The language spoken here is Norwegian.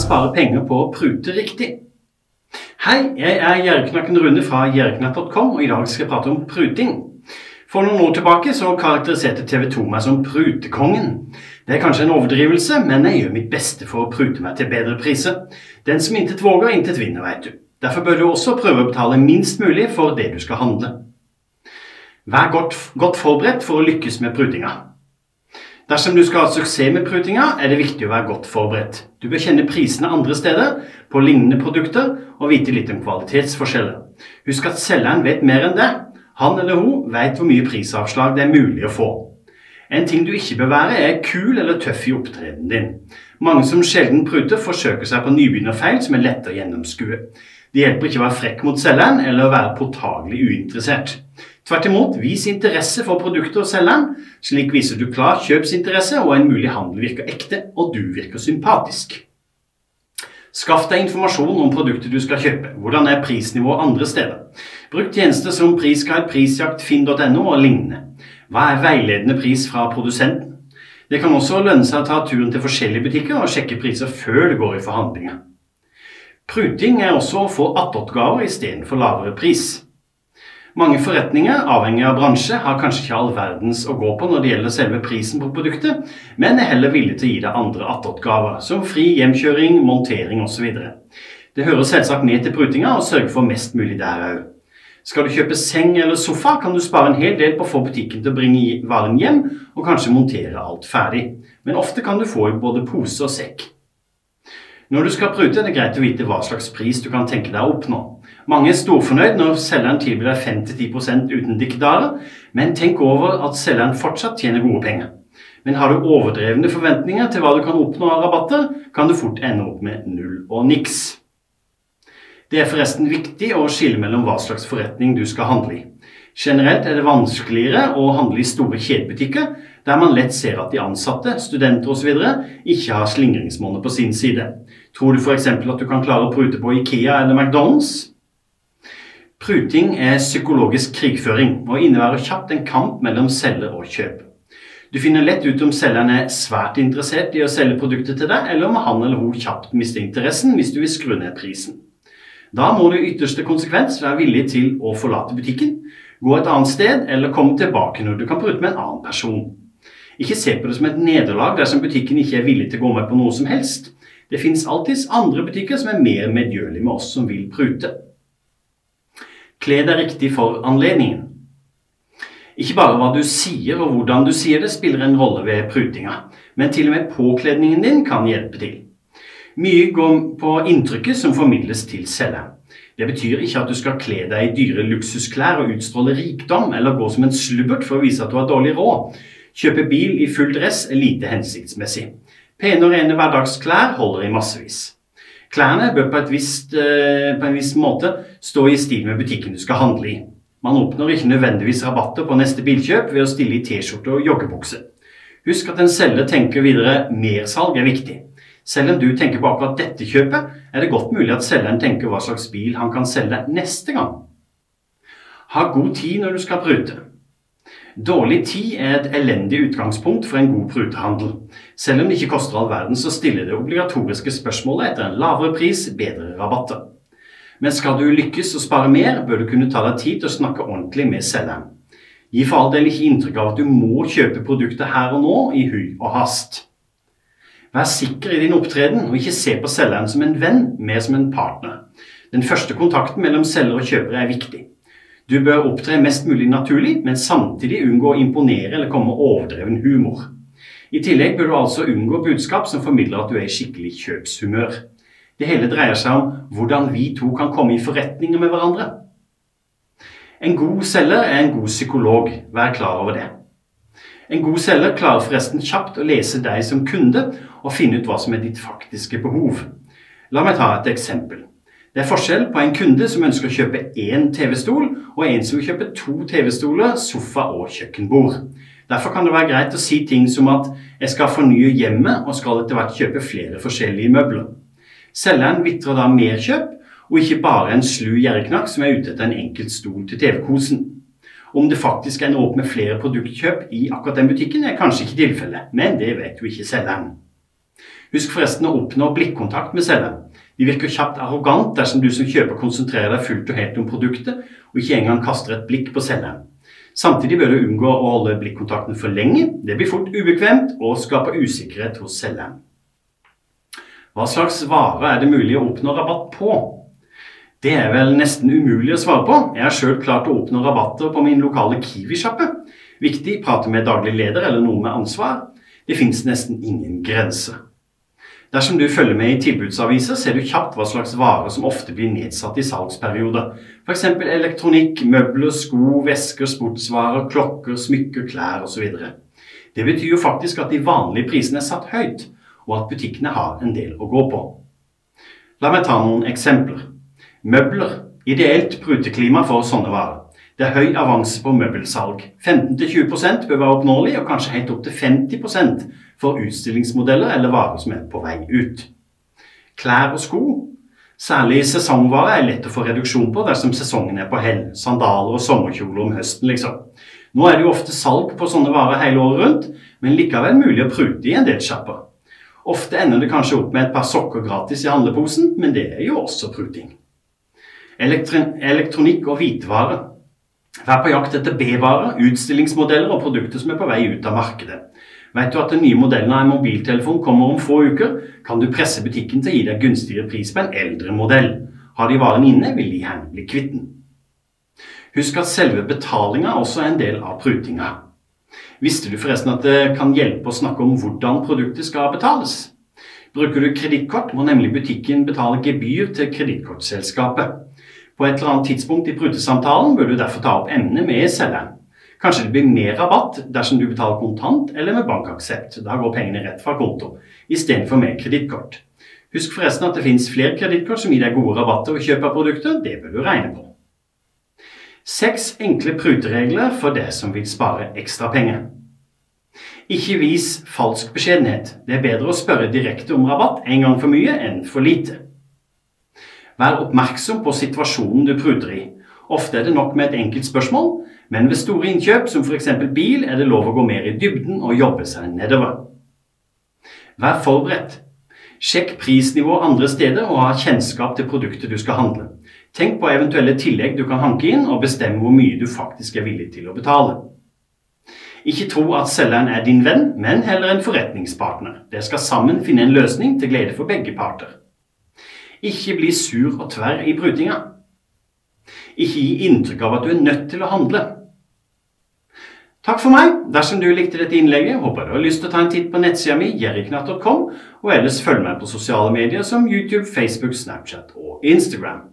spare penger på å prute riktig. Hei, jeg er Gjerknakken Rune fra gjerknatt.com, og i dag skal jeg prate om pruting. For noen år tilbake så karakteriserte TV 2 meg som prutekongen. Det er kanskje en overdrivelse, men jeg gjør mitt beste for å prute meg til bedre priser. Den som intet våger, intet vinner, veit du. Derfor bør du også prøve å betale minst mulig for det du skal handle. Vær godt, godt forberedt for å lykkes med prutinga. Dersom du skal ha suksess med prutinga, er det viktig å være godt forberedt. Du bør kjenne prisene andre steder på lignende produkter og vite litt om kvalitetsforskjeller. Husk at selgeren vet mer enn det. Han eller hun vet hvor mye prisavslag det er mulig å få. En ting du ikke bør være, er kul eller tøff i opptredenen din. Mange som sjelden pruter, forsøker seg på nybegynnerfeil som er lette å gjennomskue. Det hjelper ikke å være frekk mot selgeren eller å være påtagelig uinteressert. Tvert imot, vis interesse for produktet og selgeren. Slik viser du klar kjøpsinteresse, og en mulig handel virker ekte, og du virker sympatisk. Skaff deg informasjon om produktet du skal kjøpe. Hvordan er prisnivået andre steder? Bruk tjenester som Prisguide, Prisjakt, finn.no og lignende. Hva er veiledende pris fra produsenten? Det kan også lønne seg å ta turen til forskjellige butikker og sjekke priser før du går i forhandlinger. Pruting er også å få attåtgaver istedenfor lavere pris. Mange forretninger, avhengig av bransje, har kanskje ikke all verdens å gå på når det gjelder selve prisen på produktet, men er heller villig til å gi deg andre attåtgaver, som fri hjemkjøring, montering osv. Det hører selvsagt med til prutinga å sørge for mest mulig der òg. Skal du kjøpe seng eller sofa, kan du spare en hel del på å få butikken til å bringe varen hjem, og kanskje montere alt ferdig. Men ofte kan du få i både pose og sekk. Når du skal prute, er det greit å vite hva slags pris du kan tenke deg å oppnå. Mange er storfornøyd når selgeren tilbyr deg 5-10% uten dikkedaler, men tenk over at selgeren fortsatt tjener gode penger. Men har du overdrevne forventninger til hva du kan oppnå av rabatter, kan du fort ende opp med null og niks. Det er forresten viktig å skille mellom hva slags forretning du skal handle i. Generelt er det vanskeligere å handle i store kjedebutikker, der man lett ser at de ansatte, studenter osv. ikke har slingringsmonnet på sin side. Tror du f.eks. at du kan klare å prute på Ikea eller McDonald's? Pruting er psykologisk krigføring og innebærer kjapt en kamp mellom selger og kjøp. Du finner lett ut om selgeren er svært interessert i å selge produktet til deg, eller om han eller hun kjapt mister interessen hvis du vil skru ned prisen. Da må du i ytterste konsekvens være villig til å forlate butikken, gå et annet sted eller komme tilbake når du kan prute med en annen person. Ikke se på det som et nederlag dersom butikken ikke er villig til å gå med på noe som helst. Det finnes alltids andre butikker som er mer medgjørlige med oss som vil prute. Kle deg riktig for anledningen. Ikke bare hva du sier og hvordan du sier det spiller en rolle ved prutinga, men til og med påkledningen din kan hjelpe til. Mye går på inntrykket som formidles til selgeren. Det betyr ikke at du skal kle deg i dyre luksusklær og utstråle rikdom, eller gå som en slubbert for å vise at du har dårlig råd. Kjøpe bil i full dress er lite hensiktsmessig. Pene og rene hverdagsklær holder i massevis. Klærne bør på, visst, eh, på, en viss måte stå i stil med butikken du skal handle i. Man oppnår ikke nødvendigvis rabatter på neste bilkjøp ved å stille i T-skjorte og joggebukse. Husk at en selger tenker videre mersalg er viktig. Selv om du tenker på akkurat dette kjøpet, er det godt mulig at selgeren tenker hva slags bil han kan selge neste gang. Ha god tid når du skal prute. Dårlig tid er et elendig utgangspunkt for en god prutehandel. Selv om det ikke koster all verden, så stiller det obligatoriske spørsmålet etter en lavere pris, bedre rabatter. Men skal du lykkes og spare mer, bør du kunne ta deg tid til å snakke ordentlig med selgeren. Gi for all del ikke inntrykk av at du må kjøpe produktet her og nå i hui og hast. Vær sikker i din opptreden, og ikke se på selgeren som en venn, mer som en partner. Den første kontakten mellom selger og kjøper er viktig. Du bør opptre mest mulig naturlig, men samtidig unngå å imponere eller komme med overdreven humor. I tillegg bør du altså unngå budskap som formidler at du er i skikkelig kjøpshumør. Det hele dreier seg om hvordan vi to kan komme i forretninger med hverandre. En god selger er en god psykolog, vær klar over det. En god selger klarer forresten kjapt å lese deg som kunde og finne ut hva som er ditt faktiske behov. La meg ta et eksempel. Det er forskjell på en kunde som ønsker å kjøpe én TV-stol, og en som vil kjøpe to TV-stoler, sofa og kjøkkenbord. Derfor kan det være greit å si ting som at 'jeg skal fornye hjemmet og skal etter hvert kjøpe flere forskjellige møbler'. Selgeren vitrer da mer kjøp, og ikke bare en slu gjerdeknakk som er ute etter en enkelt stol til TV-kosen. Om det faktisk ender opp med flere produktkjøp i akkurat den butikken, er kanskje ikke tilfellet, men det vet jo ikke selgeren. Husk forresten å oppnå blikkontakt med selgeren. De virker kjapt arrogant dersom du som kjøper konsentrerer deg fullt og helt om produktet, og ikke engang kaster et blikk på selgeren. Samtidig bør du unngå å holde blikkontakten for lenge. Det blir fort ubekvemt og skaper usikkerhet hos selgeren. Hva slags vare er det mulig å oppnå rabatt på? Det er vel nesten umulig å svare på. Jeg har sjøl klart å oppnå rabatter på min lokale Kiwi-sjappe. Viktig prate med daglig leder eller noen med ansvar. Det fins nesten ingen grenser. Dersom du følger med i tilbudsaviser, ser du kjapt hva slags varer som ofte blir nedsatt i salgsperioder. F.eks. elektronikk, møbler, sko, vesker, sportsvarer, klokker, smykker, klær osv. Det betyr jo faktisk at de vanlige prisene er satt høyt, og at butikkene har en del å gå på. La meg ta noen eksempler. Møbler. Ideelt bruteklima for sånne varer. Det er høy avanse på møbelsalg. 15-20 bør være oppnåelig, og kanskje helt opp til 50% for utstillingsmodeller eller varer som er på vei ut. Klær og sko. Særlig sesongvarer er lett å få reduksjon på dersom sesongen er på hell. Sandaler og sommerkjoler om høsten, liksom. Nå er det jo ofte salg på sånne varer hele året rundt, men likevel mulig å prute i en del sjapper. Ofte ender det kanskje opp med et par sokker gratis i handleposen, men det er jo også pruting. Elektronikk og hvitvarer. Vær på jakt etter B-varer, utstillingsmodeller og produkter som er på vei ut av markedet. Vet du at den nye modellen av en mobiltelefon kommer om få uker, kan du presse butikken til å gi deg gunstigere pris på en eldre modell. Har de varen inne, vil de gjerne bli kvitt den. Husk at selve betalinga også er en del av prutinga. Visste du forresten at det kan hjelpe å snakke om hvordan produktet skal betales? Bruker du kredittkort, må nemlig butikken betale gebyr til kredittkortselskapet. På et eller annet tidspunkt i prutesamtalen bør du derfor ta opp emnet med selgeren. Kanskje det blir mer rabatt dersom du betaler kontant eller med bankaksept. Da går pengene rett fra konto, istedenfor med kredittkort. Husk forresten at det finnes flere kredittkort som gir deg gode rabatter ved kjøp av produkter. Det bør du regne på. Seks enkle pruteregler for deg som vil spare ekstra penger. Ikke vis falsk beskjedenhet. Det er bedre å spørre direkte om rabatt en gang for mye enn for lite. Vær oppmerksom på situasjonen du pruter i. Ofte er det nok med et enkelt spørsmål, men ved store innkjøp, som f.eks. bil, er det lov å gå mer i dybden og jobbe seg nedover. Vær forberedt. Sjekk prisnivå andre steder og ha kjennskap til produktet du skal handle. Tenk på eventuelle tillegg du kan hanke inn, og bestem hvor mye du faktisk er villig til å betale. Ikke tro at selgeren er din venn, men heller en forretningspartner. Dere skal sammen finne en løsning til glede for begge parter. Ikke bli sur og tverr i prutinga. Ikke gi inntrykk av at du er nødt til å handle. Takk for meg. Dersom du likte dette innlegget, håper jeg du har lyst til å ta en titt på nettsida mi jerriknatt.com, og ellers følg meg på sosiale medier som YouTube, Facebook, Snapchat og Instagram.